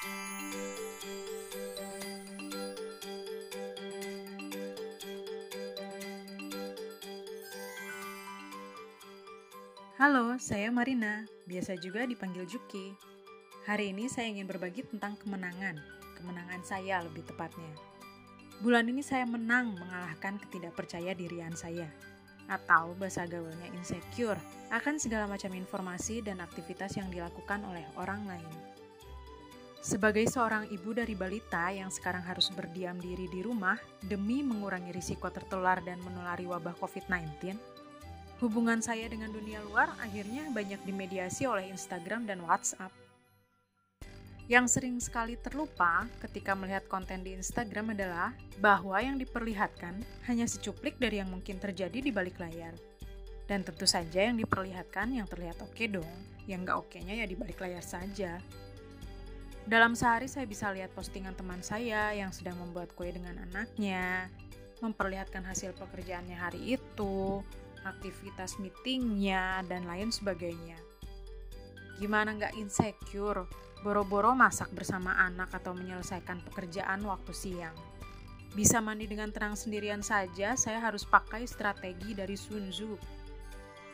Halo, saya Marina, biasa juga dipanggil Juki. Hari ini saya ingin berbagi tentang kemenangan, kemenangan saya lebih tepatnya. Bulan ini saya menang mengalahkan ketidakpercaya dirian saya, atau bahasa gaulnya insecure, akan segala macam informasi dan aktivitas yang dilakukan oleh orang lain. Sebagai seorang ibu dari balita yang sekarang harus berdiam diri di rumah demi mengurangi risiko tertular dan menulari wabah COVID-19, Hubungan saya dengan dunia luar akhirnya banyak dimediasi oleh Instagram dan WhatsApp. Yang sering sekali terlupa ketika melihat konten di Instagram adalah bahwa yang diperlihatkan hanya secuplik dari yang mungkin terjadi di balik layar. Dan tentu saja yang diperlihatkan yang terlihat oke okay dong, yang nggak oke-nya ya di balik layar saja. Dalam sehari saya bisa lihat postingan teman saya yang sedang membuat kue dengan anaknya, memperlihatkan hasil pekerjaannya hari itu, aktivitas meetingnya, dan lain sebagainya. Gimana nggak insecure, boro-boro masak bersama anak atau menyelesaikan pekerjaan waktu siang. Bisa mandi dengan tenang sendirian saja, saya harus pakai strategi dari Sun Tzu.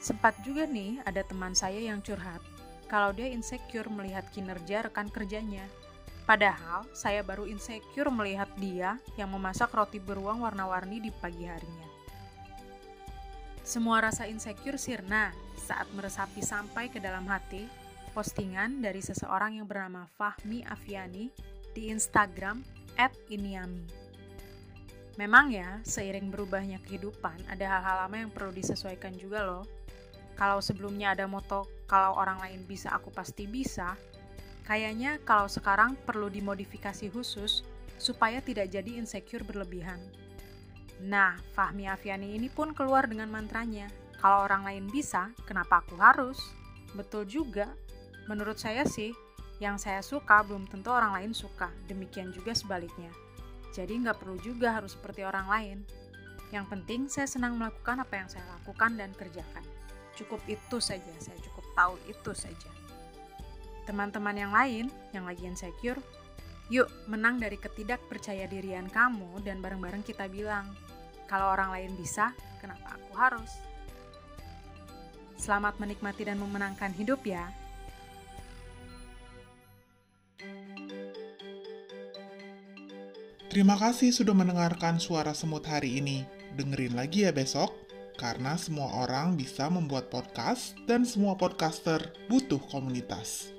Sempat juga nih ada teman saya yang curhat, kalau dia insecure melihat kinerja rekan kerjanya. Padahal saya baru insecure melihat dia yang memasak roti beruang warna-warni di pagi harinya. Semua rasa insecure sirna saat meresapi sampai ke dalam hati postingan dari seseorang yang bernama Fahmi Afiani di Instagram @iniami. Memang ya, seiring berubahnya kehidupan, ada hal-hal lama yang perlu disesuaikan juga loh. Kalau sebelumnya ada moto, kalau orang lain bisa, aku pasti bisa, kayaknya kalau sekarang perlu dimodifikasi khusus supaya tidak jadi insecure berlebihan. Nah, Fahmi Afiani ini pun keluar dengan mantranya, kalau orang lain bisa, kenapa aku harus? Betul juga, menurut saya sih, yang saya suka belum tentu orang lain suka, demikian juga sebaliknya. Jadi nggak perlu juga harus seperti orang lain. Yang penting saya senang melakukan apa yang saya lakukan dan kerjakan. Cukup itu saja, saya cukup tahu itu saja. Teman-teman yang lain yang lagi insecure, yuk menang dari ketidakpercaya dirian kamu dan bareng-bareng kita bilang, kalau orang lain bisa, kenapa aku harus? Selamat menikmati dan memenangkan hidup ya. Terima kasih sudah mendengarkan suara semut hari ini. Dengerin lagi ya besok, karena semua orang bisa membuat podcast dan semua podcaster butuh komunitas.